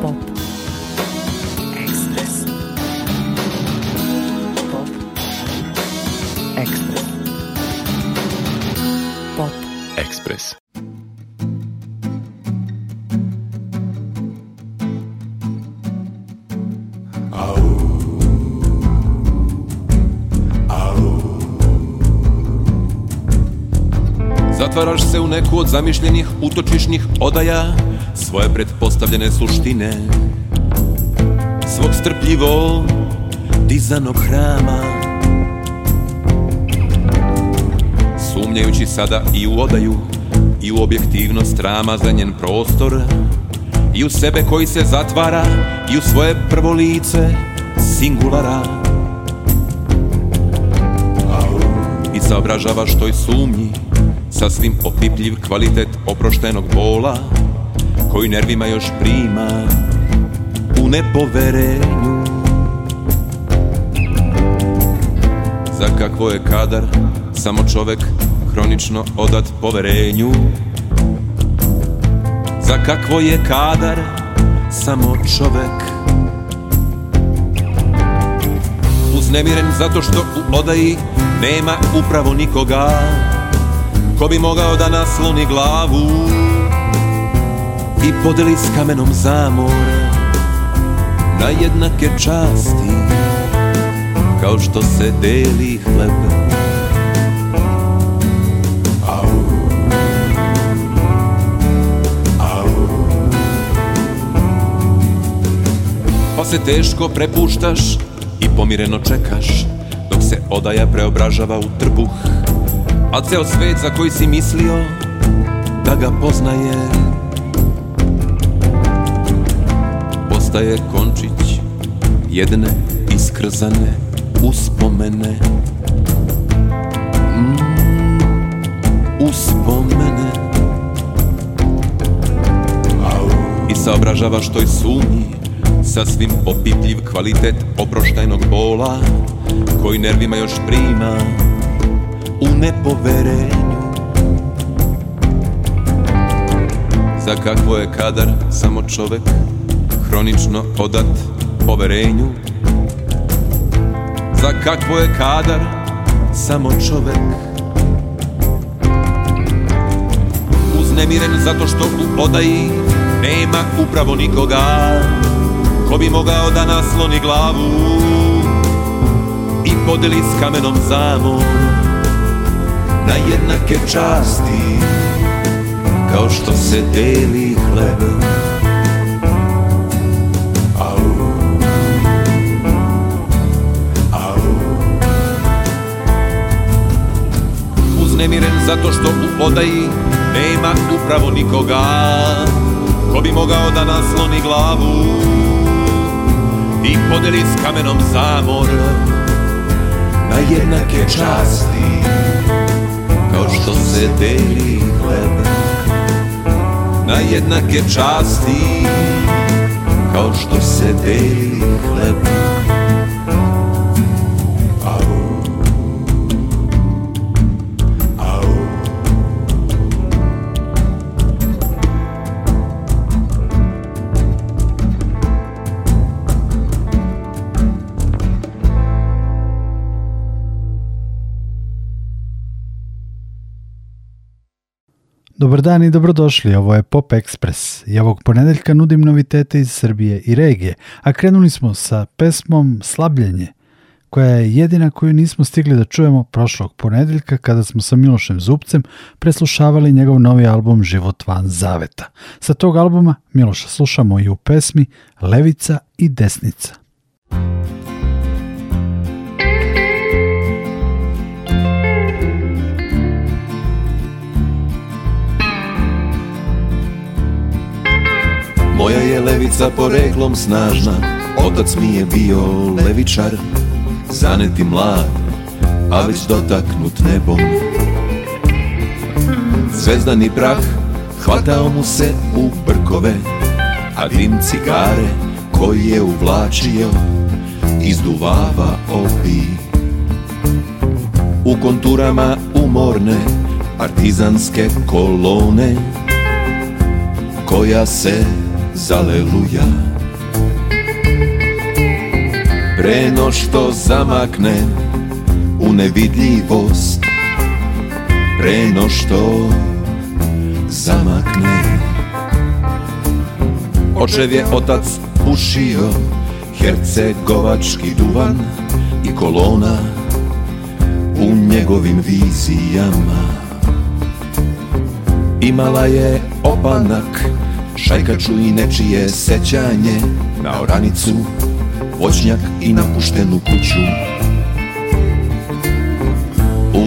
pop. pretvaraš se u neku od zamišljenih utočišnih odaja Svoje pretpostavljene suštine Svog strpljivo dizanog hrama Sumnjajući sada i u odaju I u objektivnost rama za njen prostor I u sebe koji se zatvara I u svoje prvo lice singulara I saobražavaš toj sumnji Sasvim opipljiv kvalitet oproštenog bola Koji nervima još prima u nepoverenju Za kakvo je kadar samo čovek hronično odat poverenju Za kakvo je kadar samo čovek Uznemiren zato što u odaji nema upravo nikoga Ko bi mogao da nasloni glavu I podeli s kamenom zamora Na jednake časti Kao što se deli hleb Pa se teško prepuštaš i pomireno čekaš Dok se odaja preobražava u trbuh a ceo svet za koji si mislio da ga poznaje Postaje končić jedne iskrzane uspomene mm, Uspomene I saobražavaš toj sumnji svim opipljiv kvalitet oproštajnog bola Koji nervima još prima u nepoverenju Za kakvo je kadar samo čovek Hronično odat poverenju Za kakvo je kadar samo čovek Uznemiren zato što u odaji Nema upravo nikoga Ko bi mogao da nasloni glavu I podeli s kamenom zamom na jednake časti Kao što se deli hleb nemiren Uznemiren zato što u odaji nema upravo nikoga Ko bi mogao da nasloni glavu i podeli s kamenom zamor na jednake časti kao što se deli hleb na jednake časti kao što se deli hleb Dobar dan i dobrodošli, ovo je Pop Express i ovog ponedeljka nudim novitete iz Srbije i regije, a krenuli smo sa pesmom Slabljenje, koja je jedina koju nismo stigli da čujemo prošlog ponedjeljka kada smo sa Milošem Zupcem preslušavali njegov novi album Život van zaveta. Sa tog albuma Miloša slušamo i u pesmi Levica i Desnica. Moja je levica poreklom snažna Otac mi je bio levičar Zaneti mlad, a već dotaknut nebom Zvezdani prah hvatao mu se u brkove A dim cigare koji je uvlačio Izduvava obi. U konturama umorne partizanske kolone Koja se zaleluja Preno što zamakne u nevidljivost Preno što zamakne Očev je otac pušio hercegovački duvan I kolona u njegovim vizijama Imala je opanak Šajka i nečije sećanje Na oranicu, voćnjak i napuštenu kuću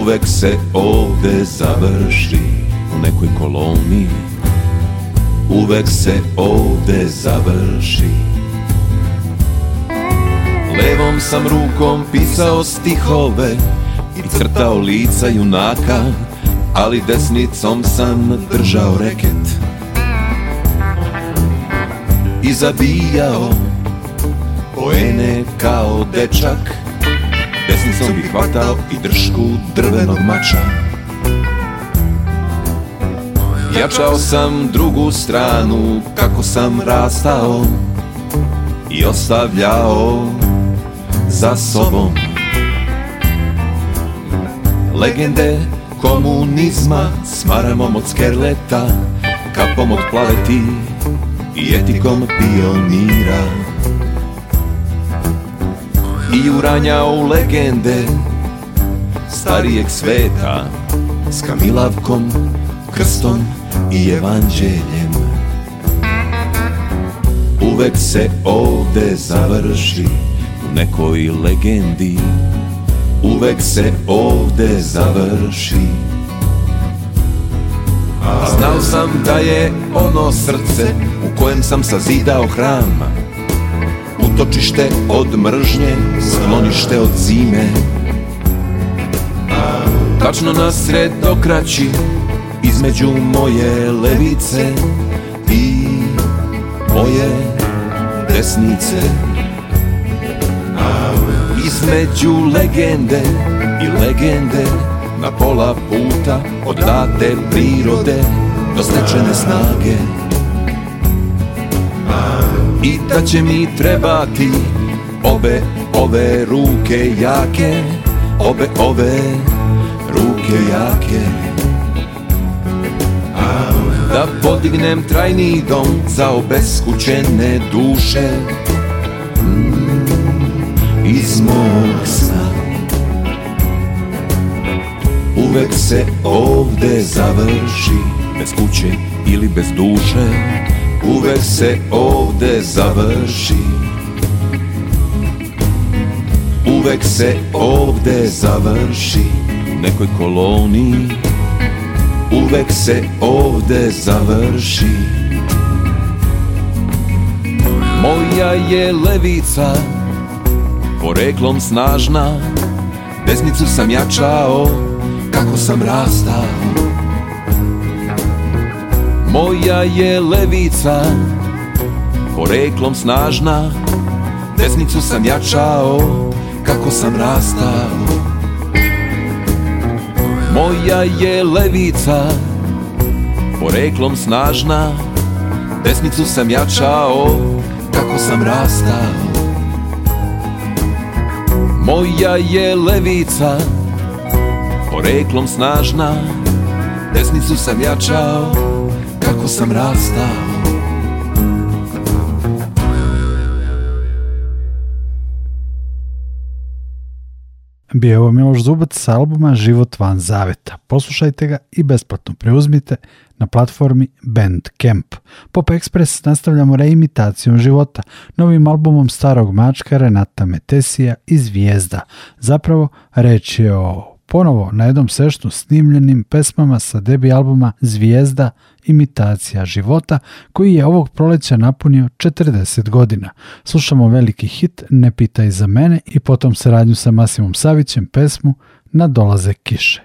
Uvek se ovde završi U nekoj koloni Uvek se ovde završi Levom sam rukom pisao stihove I crtao lica junaka Ali desnicom sam držao reket i zabijao poene kao dečak Desnicom bi hvatao i dršku drvenog mača Jačao sam drugu stranu kako sam rastao I ostavljao za sobom Legende komunizma s maramom od skerleta Kapom od plaveti i etikom pionira i uranjao u legende starijeg sveta s kamilavkom, krstom i evanđeljem Uvek se ovde završi u nekoj legendi Uvek se ovde završi A znao sam da je ono srce kojem sam sazidao hram Utočište od mržnje, sklonište od zime Tačno na sred okraći, između moje levice i moje desnice Između legende i legende na pola puta od date prirode do snage i da će mi trebati obe ove ruke jake obe ove ruke jake da podignem trajni dom za obeskućene duše mm, iz mog sna Uvek se ovde završi bez kuće ili bez duše uvek se ovde završi Uvek se ovde završi u nekoj koloni Uvek se ovde završi Moja je levica Poreklom snažna Desnicu sam jačao Kako sam rastao moja je levica Poreklom snažna Desnicu sam jačao Kako sam rastao Moja je levica Poreklom snažna Desnicu sam jačao Kako sam rastao Moja je levica Poreklom snažna Desnicu sam jačao kako sam rastao Bio je ovo Miloš Zubac s albuma Život van zaveta. Poslušajte ga i besplatno preuzmite na platformi Bandcamp. Pop Express nastavljamo reimitacijom života, novim albumom starog mačka Renata Metesija i Zvijezda. Zapravo, reč je o ponovo na jednom seštu snimljenim pesmama sa debi albuma Zvijezda – imitacija života koji je ovog proleća napunio 40 godina. Slušamo veliki hit Ne pitaj za mene i potom saradnju sa Masimom Savićem pesmu Na dolaze kiše.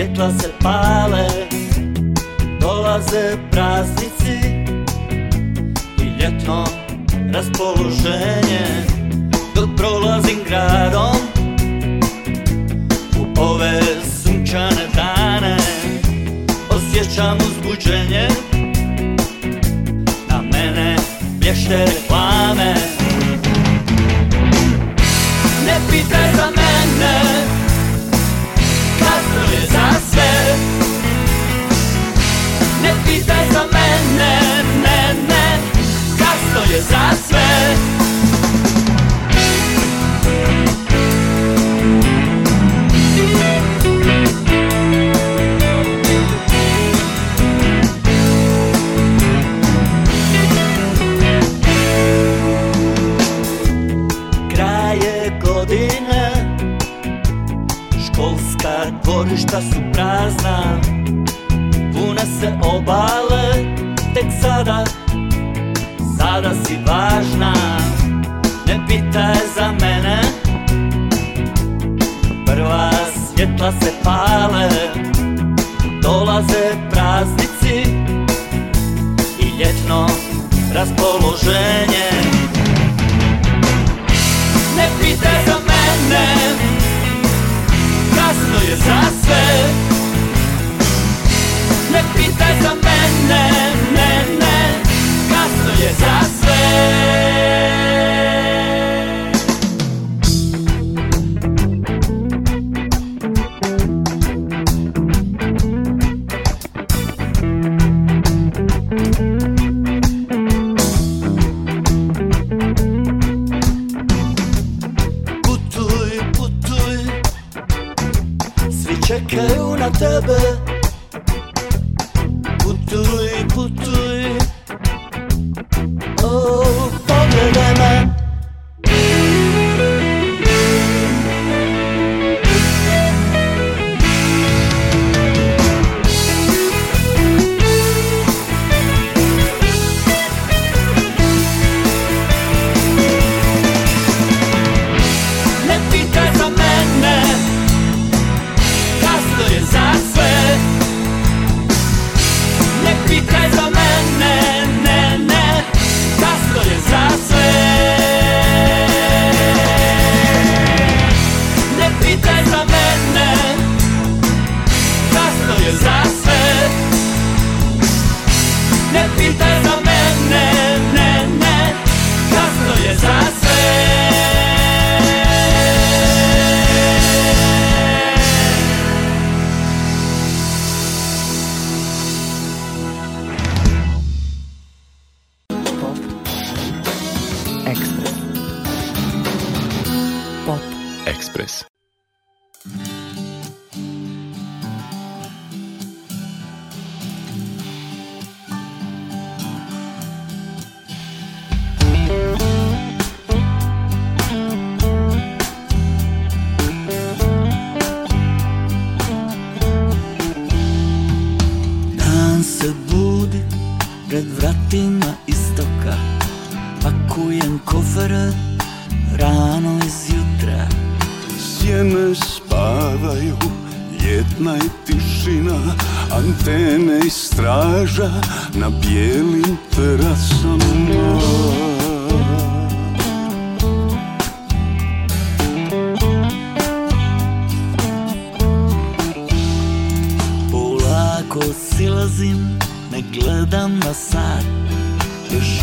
svjetla se pale Dolaze praznici i ljetno raspoloženje Dok prolazim gradom u ove sunčane dane Osjećam uzbuđenje Na mene vješte reklame Ne pitaj za me.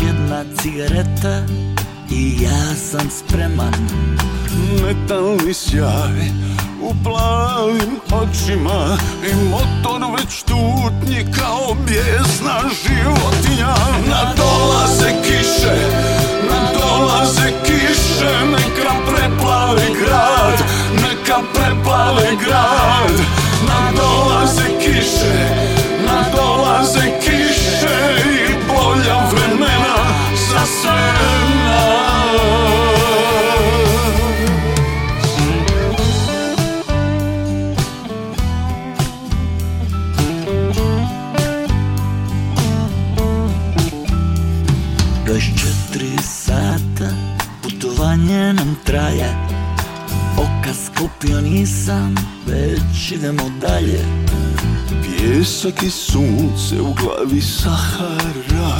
jedna cigareta i ja sam spreman Metalni sjaj u plavim očima I motor već tutnji kao bjesna životinja se kiše, Na nadolaze kiše Neka preplavi grad, neka preplavi grad Na Nadolaze kiše, Na nadolaze kiše traje Oka skupio nisam, već idemo dalje Pjesak i sunce u glavi Sahara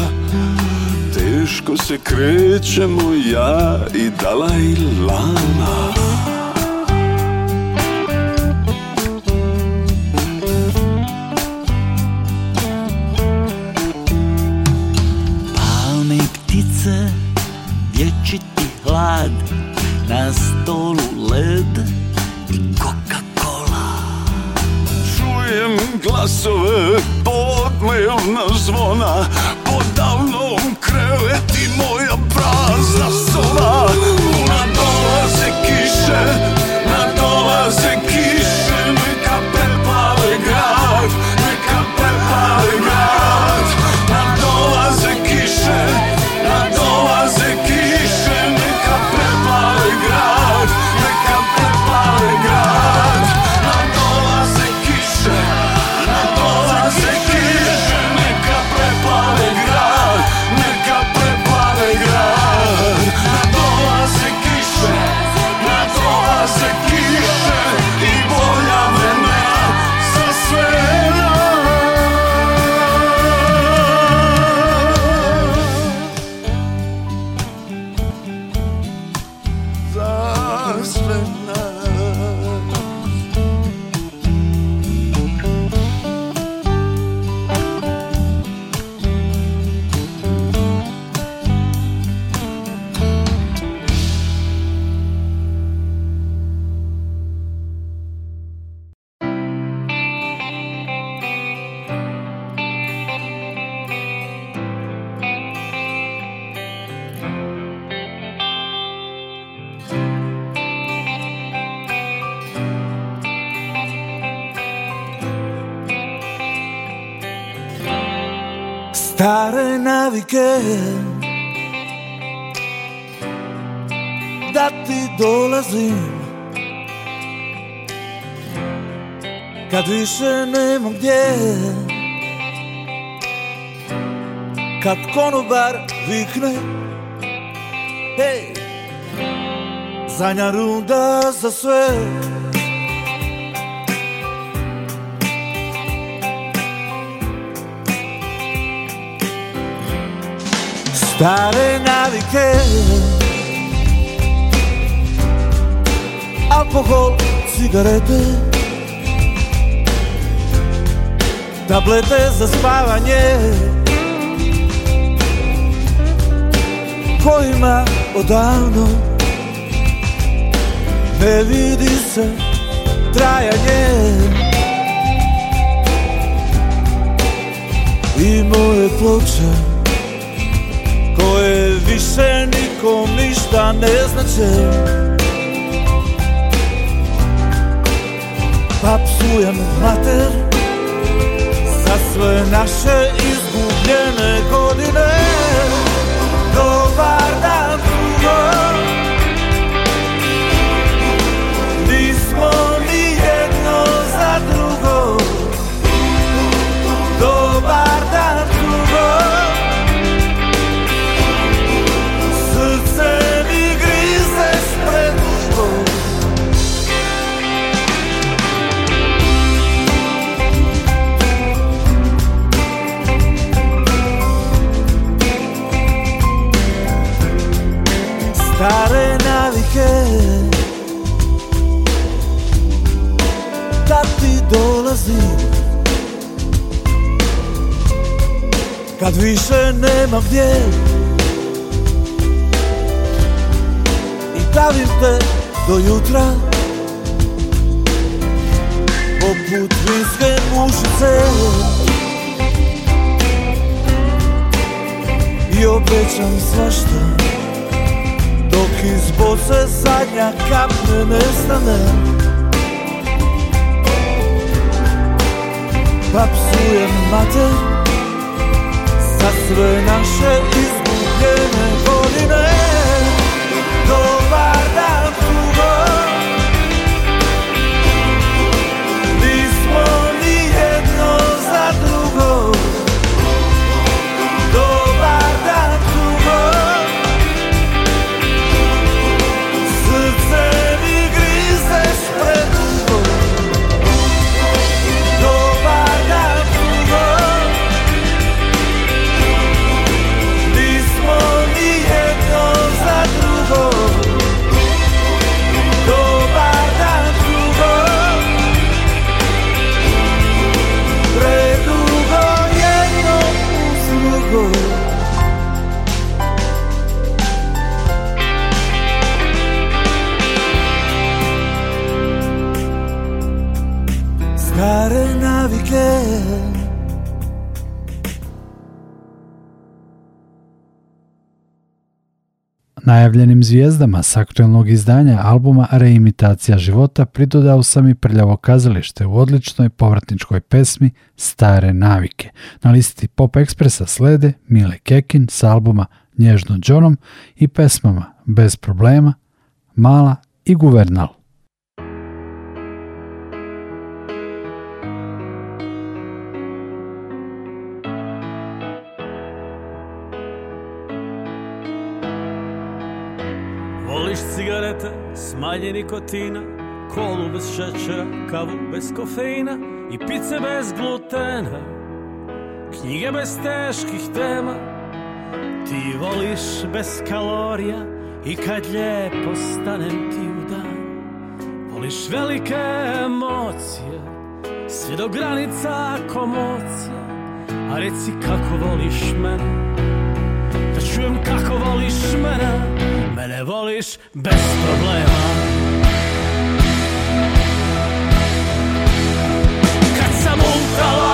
Teško se krećemo ja i Dalaj Lama часовых плотный звона više nemo gdje Kad konobar vikne Hej Zadnja runda za sve Stare navike Alkohol, cigarete tablete za spavanje Kojima odavno ne vidi se trajanje I moje ploče koje više nikom ništa ne znače Pa psujem mater sve naše izgubljene godine Dobar dan, drugo kad više nema gdje I davim te do jutra Poput vinske mušice I obećam svašta Dok iz boce zadnja kapne nestane Pa psujem mater za sve naše izgubljene godine. najavljenim zvijezdama s aktualnog izdanja albuma Reimitacija života pridodao sam i prljavo kazalište u odličnoj povratničkoj pesmi Stare navike. Na listi Pop Ekspresa slede Mile Kekin s albuma Nježno Johnom i pesmama Bez problema, Mala i Guvernal. manje nikotina Kolu bez šećera, kavu bez kofeina I pice bez glutena Knjige bez teških tema Ti voliš bez kalorija I kad lijepo stanem ti u dan Voliš velike emocije Sve do granica komocija A reci kako voliš mene Da čujem kako voliš mene Mene voliš bez problema all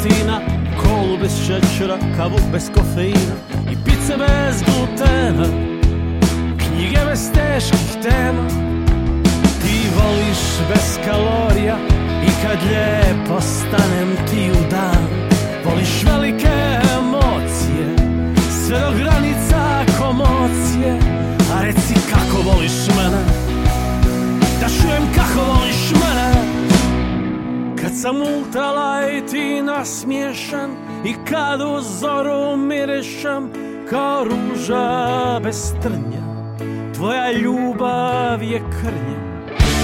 rutina Kolu bez šećera, kavu bez kofeina I pice bez glutena Knjige bez teških tema Ti voliš bez kalorija I kad lijepo stanem ti u dan Voliš velike emocije Sve do granica komocije A reci kako voliš mene Da čujem kako voliš mene kad sam ultala i ti nasmiješan I kad u zoru mirešam Kao ruža bez trnja Tvoja ljubav je krnja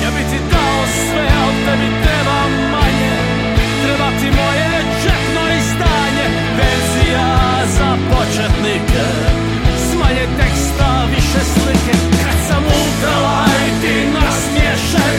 Ja bi ti dao sve, a tebi treba manje Treba ti moje četno izdanje stanje Verzija za početnike S teksta, više slike Kad sam ultala i ti nasmiješan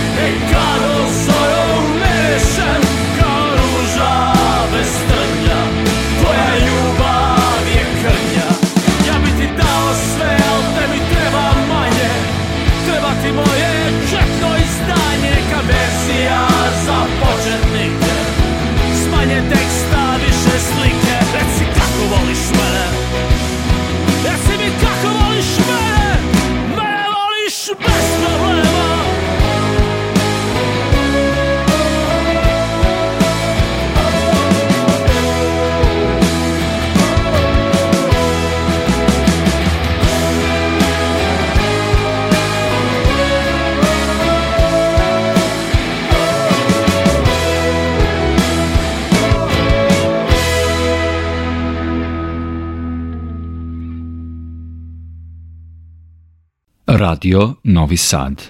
Radio Novi Sad.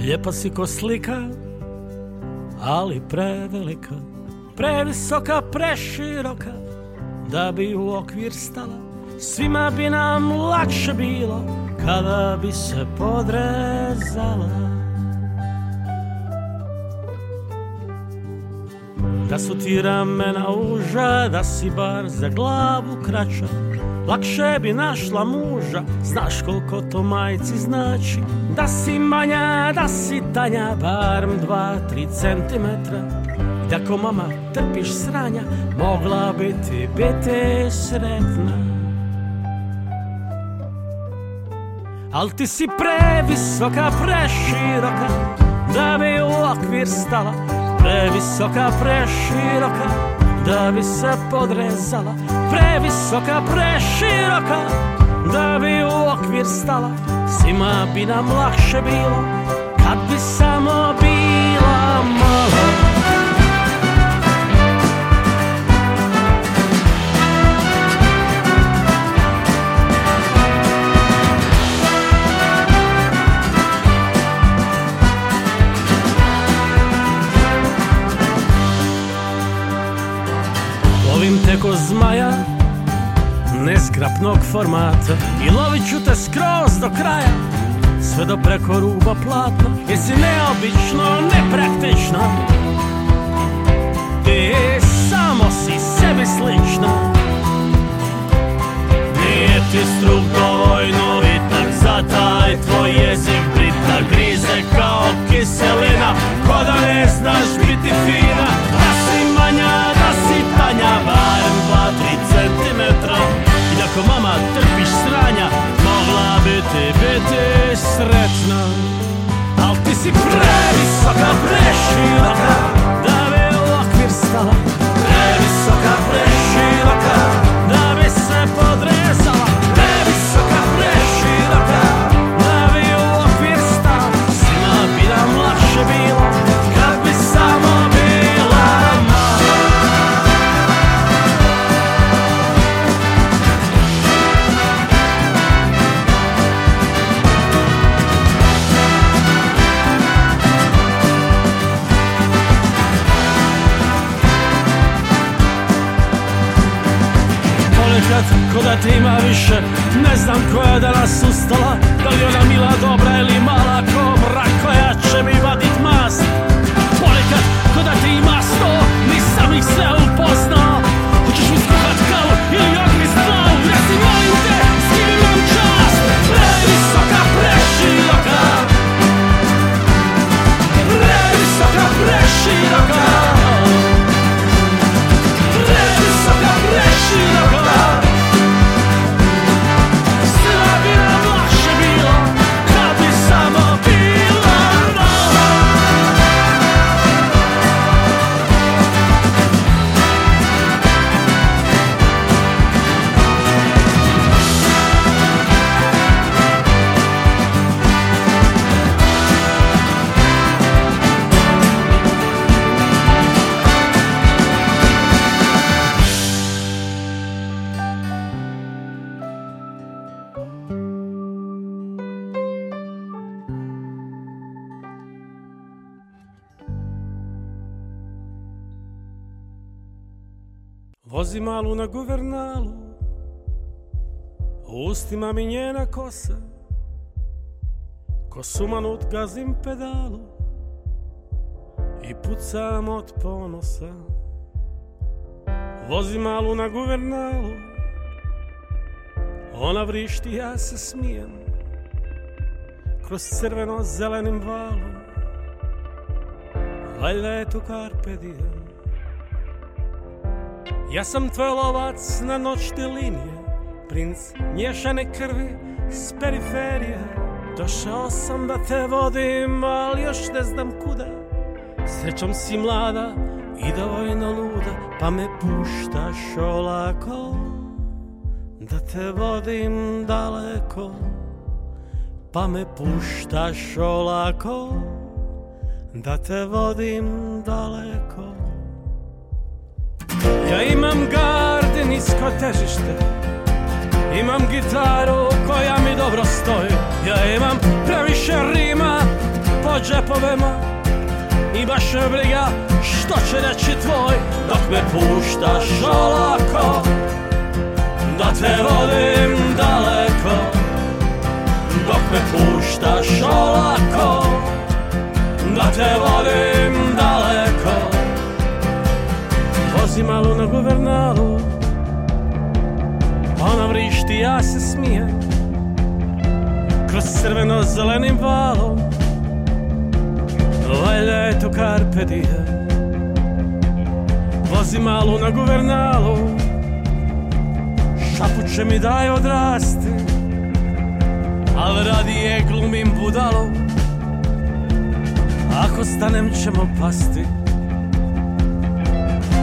Lijepa si ko slika ali prevelika, previsoka, preširoka, da bi u okvir stala, svima bi nam lakše bilo, kada bi se podrezala. Da su ti ramena uža, da si bar za glavu kraća, Lakše bi našla muža, znaš koliko to majci znači Da si manja, da si tanja, barem dva, tri centimetra Da ko mama trpiš sranja, mogla bi ti biti sretna Al ti si previsoka, preširoka Da bi u okvir stala Previsoka, preširoka da bi se podrezala Previsoka, preširoka da bi u okvir stala Svima bi nam lakše bilo kad bi se krapnog formata I lovit ću te skroz do kraja Sve do preko ruba platna Jer si neobično nepraktična Ti samo si sebi slična Nije ti struk dovojno Za taj tvoj jezik Brita grize kao kiselina Ko da ne znaš biti fin srećna Al ti si previsoka, preširaka Da bi u okvir stala Vozi malu na guvernalu ustima mi njena kosa Ko sumanut gazim pedalu I pucam od ponosa Vozi malu na guvernalu Ona vrišti, ja se smijem Kroz crveno-zelenim valom Valjda je tu karpedija ja sam tvoj lovac na noćne linije Princ nješane krvi s periferije Došao sam da te vodim, ali još ne znam kuda Srećom si mlada i dovoljno luda Pa me puštaš olako Da te vodim daleko Pa me puštaš olako Da te vodim daleko ja imam nisko težište Imam gitaru koja mi dobro stoji Ja imam previše rima po džepovima I baš me što će reći tvoj Dok me puštaš olako Da te vodim daleko Dok me puštaš olako Da te vodim malo na guvernalu Ona vrišti, ja se smijem Kroz crveno-zelenim valom valja je to karpe dije Vozi malu na guvernalu Šapuće mi daj odrasti Al radi je glumim budalo Ako stanem ćemo pasti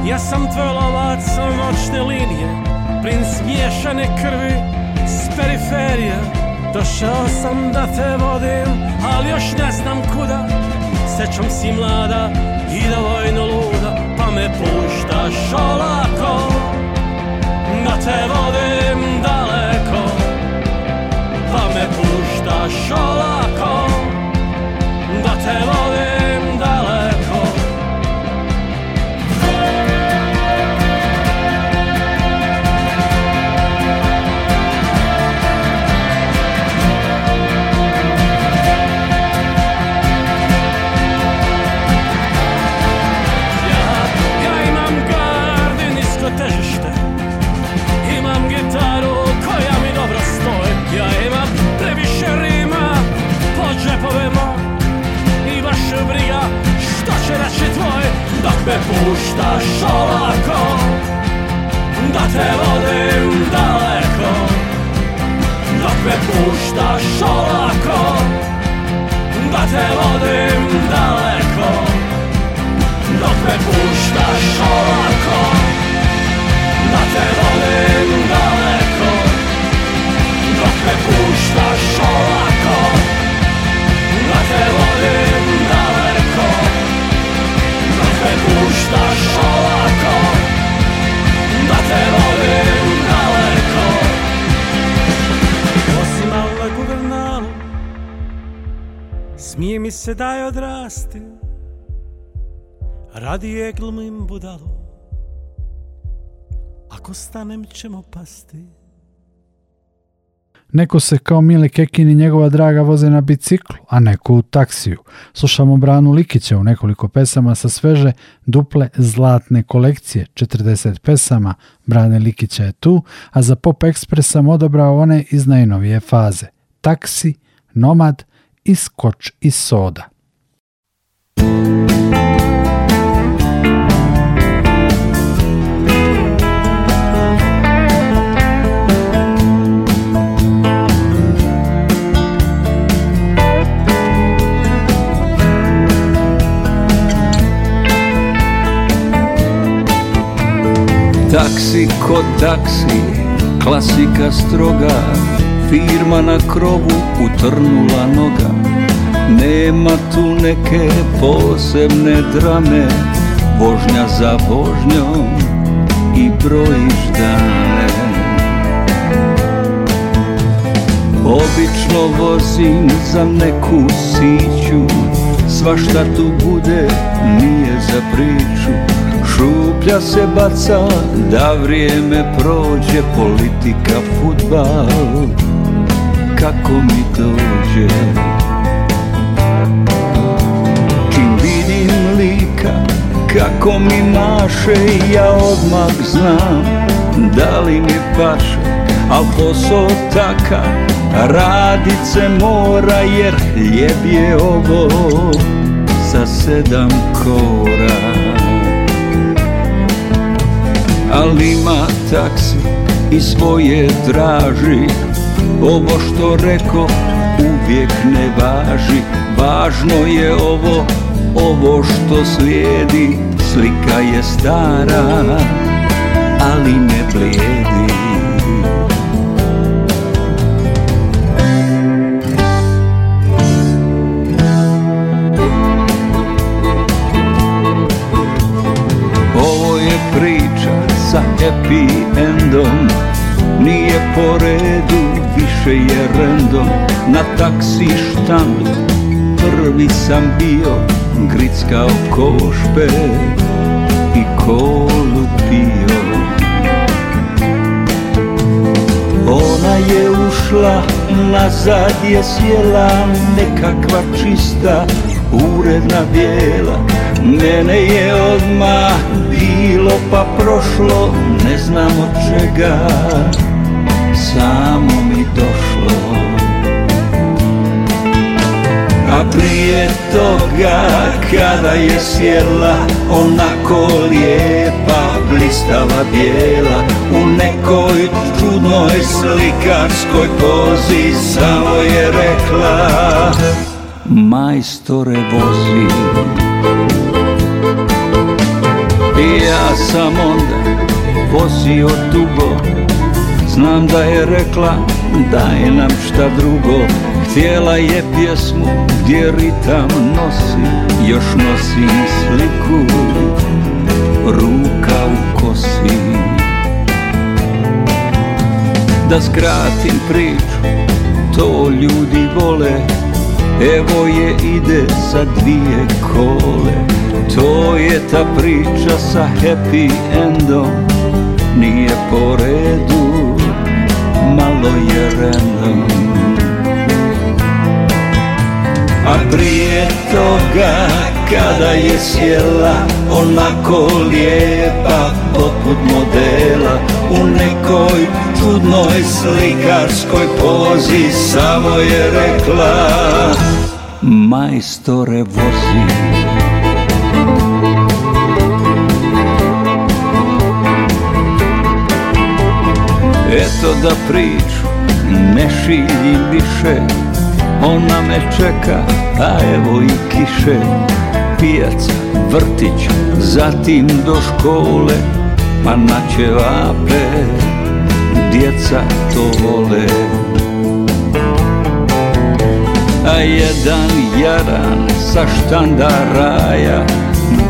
ja sam tvoj lovac noćne linije Princ miješane krvi s periferije Došao sam da te vodim Ali još ne znam kuda Sećam si mlada i vojno luda Pa me puštaš olako Da te vodim daleko Pa me puštaš olako Da te vodim da me puštaš olako Da te vodim daleko Da me puštaš olako Da te vodim daleko se daj odrasti je glumim budalu Ako stanem ćemo pasti Neko se kao Mile Kekin i njegova draga voze na biciklu, a neko u taksiju. Slušamo Branu Likića u nekoliko pesama sa sveže duple zlatne kolekcije, 40 pesama Brane Likića je tu, a za Pop Express sam odabrao one iz najnovije faze. Taksi, Nomad, Scotch e Soda. Taxi, cotaxi, clássica stroga. firma na krovu utrnula noga Nema tu neke posebne drame Vožnja za vožnjom i brojiš dane Obično vozim za neku siću šta tu bude, nije za priču Šuplja se baca da vrijeme prođe Politika, futbal kako mi dođe Čim vidim lika kako mi maše Ja odmah znam da li mi paše a posao taka radit se mora Jer lijep je ovo sa sedam kora Ali ima taksi i svoje draži ovo što reko uvijek ne važi Važno je ovo, ovo što slijedi Slika je stara, ali ne blijedi Ovo je priča sa happy endom Nije po redu je na taksi štandu Prvi sam bio grickao košpe i kolu pio Ona je ušla, nazad je sjela Nekakva čista, uredna bijela Mene je odmah bilo pa prošlo Ne znam od čega, samo a prije toga kada je sjela Onako lijepa, blistava, bijela U nekoj čudnoj slikarskoj pozi Samo je rekla Majstore vozi I ja sam onda vozio dugo Znam da je rekla daj nam šta drugo Htjela je pjesmu gdje ritam nosi Još nosim sliku ruka u kosi Da skratim priču, to ljudi vole Evo je ide sa dvije kole To je ta priča sa happy endom Nije po redu malo je rano A prije toga kada je sjela Onako lijepa poput modela U nekoj čudnoj slikarskoj pozi Samo je rekla Majstore vozi Eto da priču ne šilji više Ona me čeka, a evo i kiše pijac, vrtić, zatim do škole Pa na ćevape, djeca to vole A jedan jaran sa štanda raja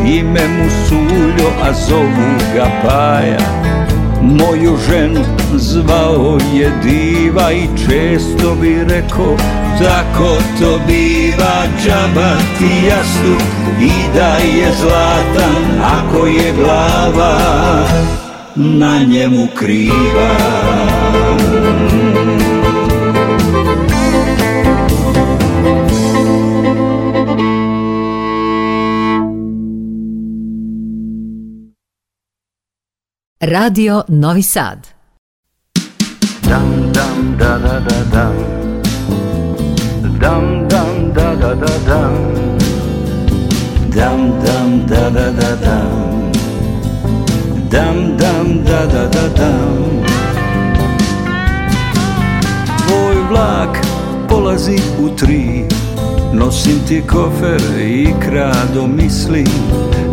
Ime mu Suljo, a zovu ga Paja Moju ženu zvao je diva i često bi rekao Tako to biva džaba ti jasnu i da je zlatan ako je glava na njemu kriva Radio Novi Sad. Dam dam da da da da. Dam dam da da da da. Dam dam da da da da. Dam dam da da da dam. Tvoj vlak polazi u tri Nosim ti kofer i krado misli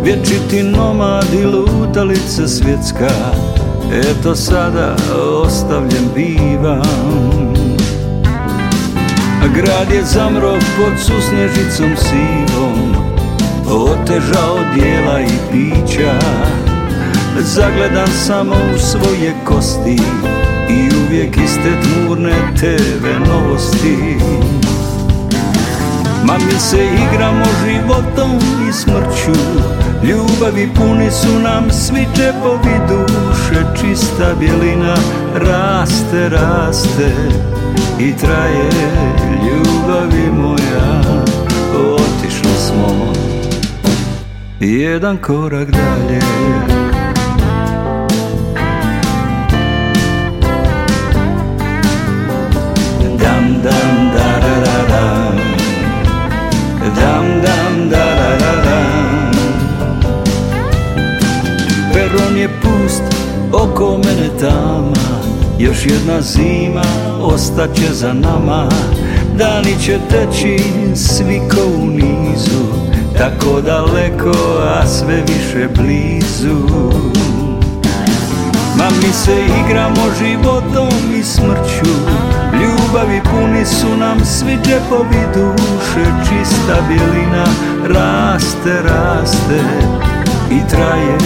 Vječiti nomad i lutalica svjetska Eto sada ostavljen bivam Grad je zamro pod susnežicom sivom Otežao dijela i pića Zagledam samo u svoje kosti I uvijek iste tmurne TV novosti Ma mi se igramo životom i smrću Ljubavi puni su nam svi čepovi duše Čista bjelina raste, raste I traje ljubavi moja Otišli smo jedan korak dalje oko mene tama Još jedna zima ostaće za nama Dani će teći svi ko u nizu Tako daleko, a sve više blizu Ma mi se igramo životom i smrću Ljubavi puni su nam svi džepovi duše Čista bjelina raste, raste I traje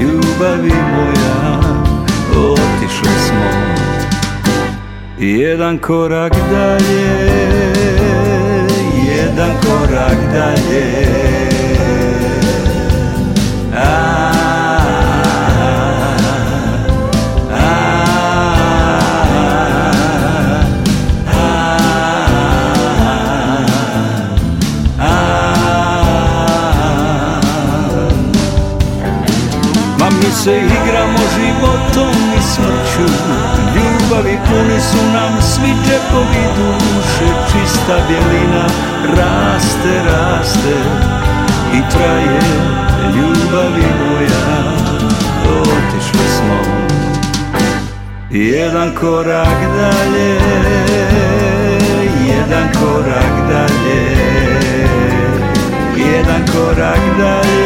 ljubavi moja otišli smo Jedan korak dalje, jedan korak dalje a, a, a, Ma mi se ljubavi su nam svi džepovi duše Čista bjelina raste, raste i traje ljubavi moja Otišli smo jedan korak dalje Jedan korak dalje Jedan korak dalje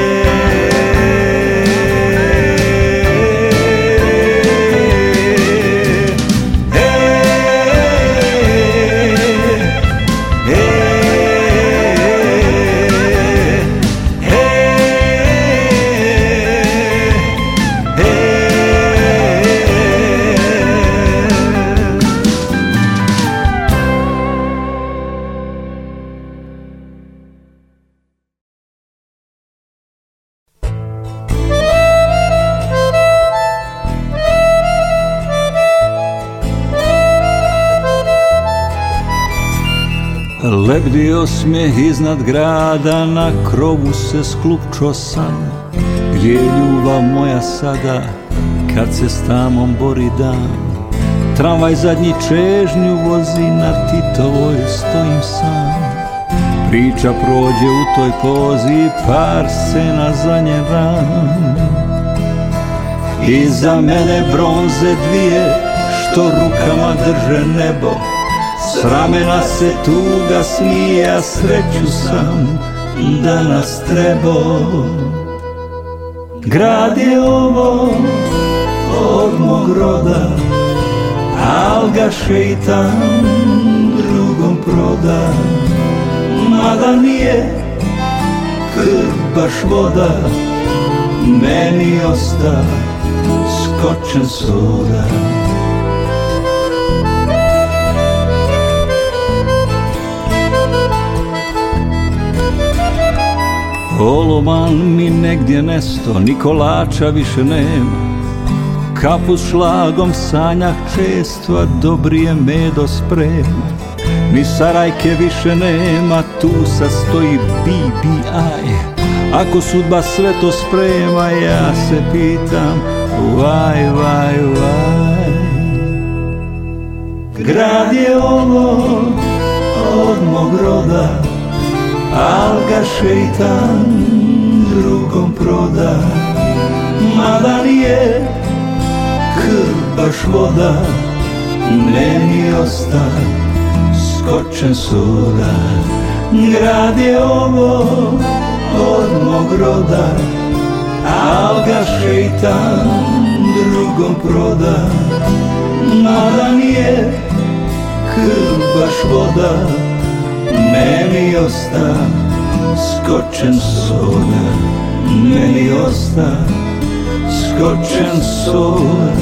Osmijeh iznad grada, na krovu se sklupčo sam Gdje je ljubav moja sada, kad se s tamom bori dan Tramvaj zadnji čežnju vozi, na Titovoj stojim sam Priča prođe u toj pozi, par se za nje ran Iza mene bronze dvije, što rukama drže nebo Sramena se tuga smije, sreću sam danas trebo. Grad je ovo od mog roda, al ga šeitan drugom proda. Mada nije krv baš voda, meni osta skočen soda. Koloman mi negdje nesto, ni kolača više nema Kapu s šlagom sanjah često, a dobrije medo sprema Ni Sarajke više nema, tu sa stoji BBI Ako sudba sve to sprema, ja se pitam Vaj, vaj, vaj Grad je ovo od mog roda Al ga šeitan drugom proda Mada nije krpaš baš voda Meni osta skočen suda Grad je ovo od mog roda Al ga šeitan drugom proda Mada nije voda meni osta skočen soda Meni osta skočen soda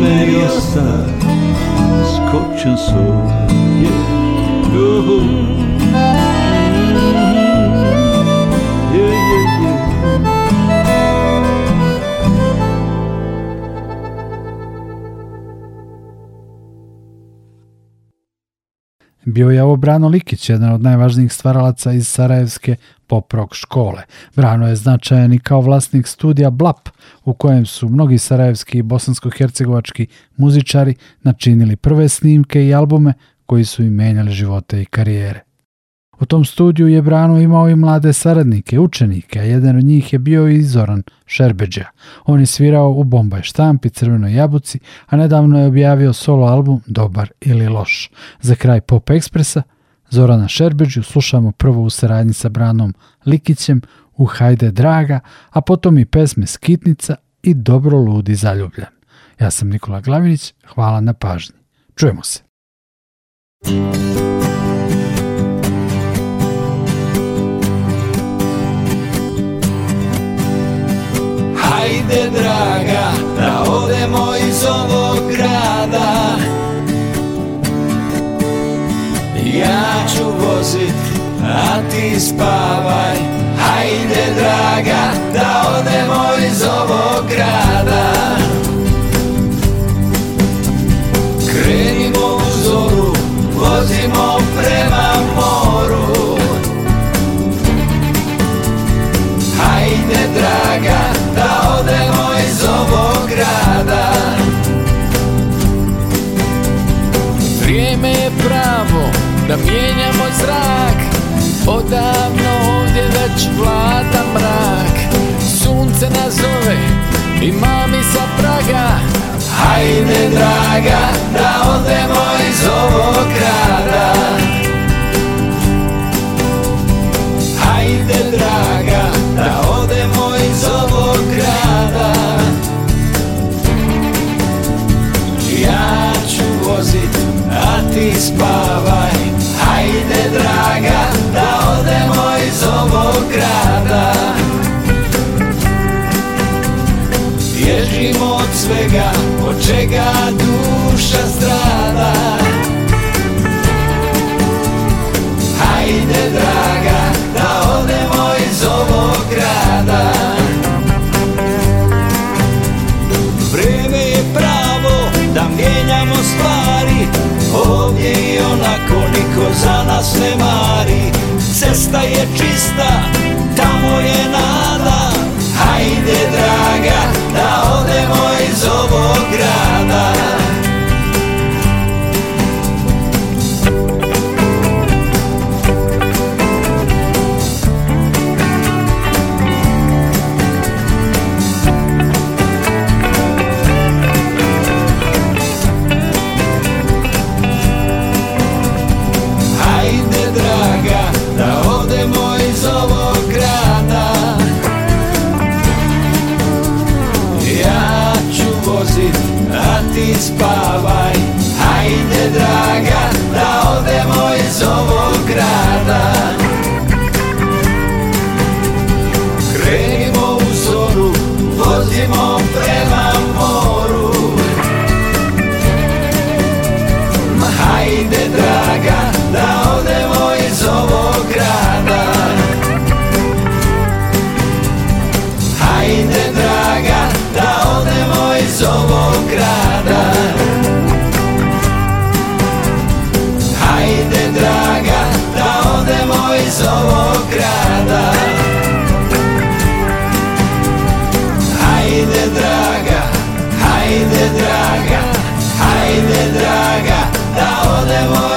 Meni osta skočen soda yeah. bio je ovo Brano Likić, jedan od najvažnijih stvaralaca iz Sarajevske pop-rock škole. Brano je značajan i kao vlasnik studija Blap, u kojem su mnogi sarajevski i bosansko-hercegovački muzičari načinili prve snimke i albume koji su im menjali živote i karijere. U tom studiju je Brano imao i mlade saradnike, učenike, a jedan od njih je bio i Zoran Šerbeđa. On je svirao u Bombaj štampi, Crvenoj jabuci, a nedavno je objavio solo album Dobar ili loš. Za kraj Pop Ekspresa, Zorana Šerbeđu slušamo prvo u saradnji sa Branom Likićem u Hajde Draga, a potom i pesme Skitnica i Dobro ludi zaljubljen. Ja sam Nikola Glavinić, hvala na pažnji. Čujemo se. ide draga Da odemo iz ovog grada Ja ću vozit, a ti spavaj Hajde draga, da odemo iz ovog grada Krenimo u zoru, vozimo Da mijenjamo zrak Odavno ovdje već vlada mrak Sunce nas zove i mami sa praga Hajde draga da odemo iz ovog grada Hajde draga da odemo iz ovog grada Ja ću vozit, a ti spavaj draga Da odemo iz ovog grada Ježimo od svega Od čega duša nas mari Cesta je čista, tamo je nada Hajde dragi ovog grada Hajde draga, hajde draga, hajde draga Da odemo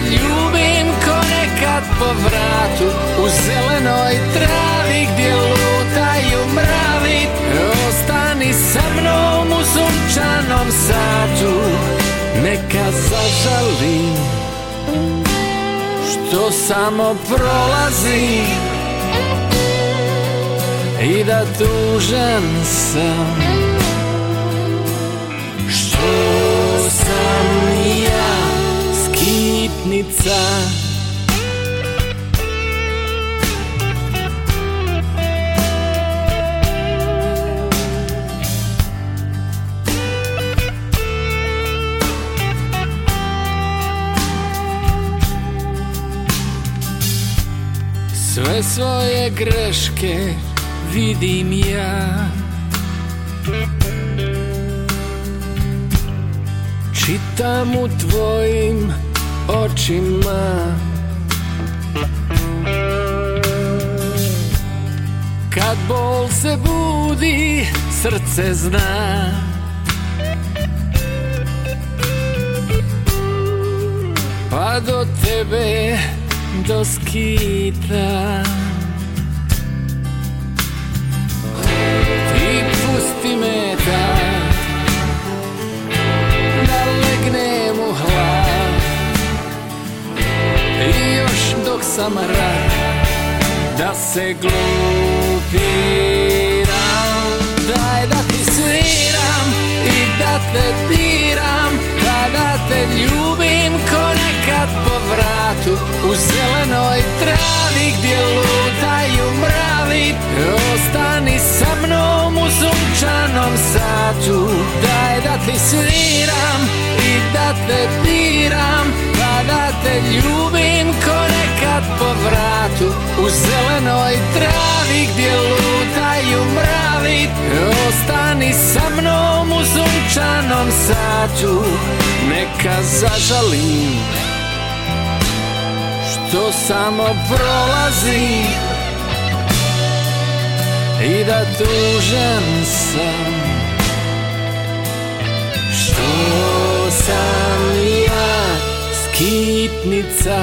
ljubim ko nekad po vratu U zelenoj travi gdje lutaju mravi Ostani sa mnom u sunčanom satu Neka zažalim Što samo prolazi I da tužan sam Što sam ja sitnica Sve svoje greške vidim ja Čitam u tvojim očima Kad bol se budi, srce zna Pa do tebe doskita rad Da se glupiram Daj da ti sviram i da te diram da te ljubim ko nekad po vratu U zelenoj travi gdje lutaju mravi Ostani sa mnom u sunčanom satu Daj da ti sviram i da te piram Pa da te ljubim ko sad po vratu U zelenoj travi gdje lutaju mravi Ostani sa mnom u zunčanom satu Neka zažalim Što samo prolazi I da tužem sam Što sam ja skitnica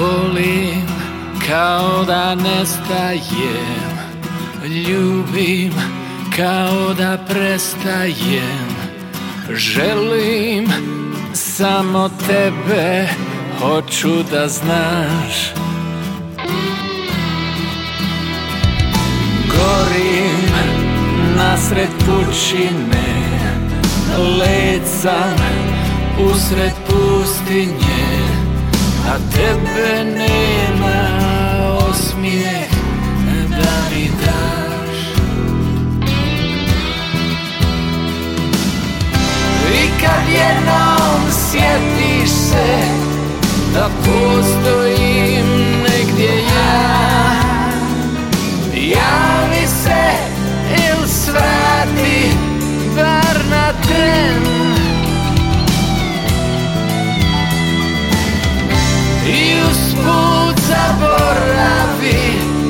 volim kao da nestajem Ljubim kao da prestajem Želim samo tebe Hoću da znaš Gorim nasred pučine Lecam usred pustinje a tebe nema osmije da mi daš I kad jednom sjetiš se Da postojim negdje ja Javi se il svrati Bar na ten put zaboravi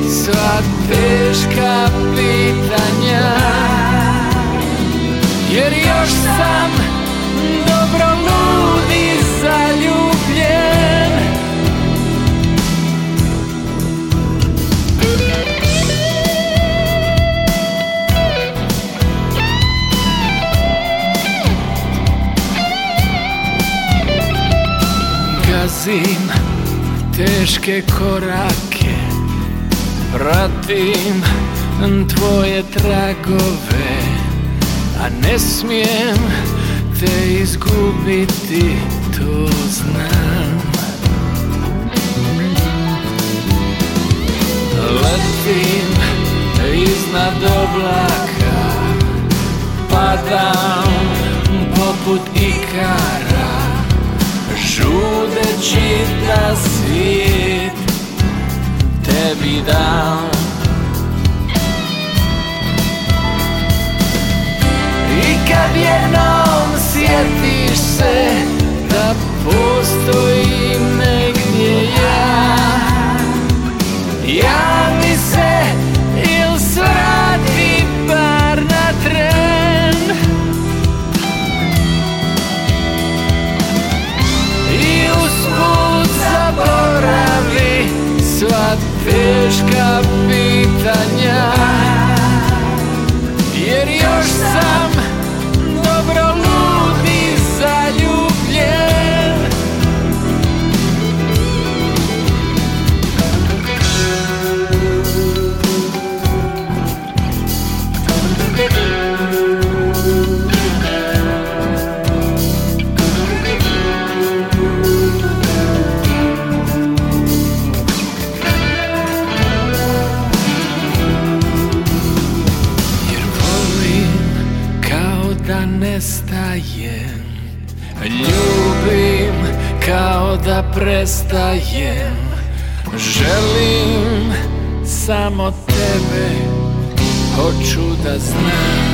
sva teška pitanja Jer još sam dobro i zaljubljen Gazim teške korake Pratim tvoje tragove A ne smijem te izgubiti, to znam Letim iznad oblaka Padam poput ikara na svijet tebi dam, I kad jednom sjetiš se da postoji teška pitanja da prestajem Želim samo tebe Hoću da znam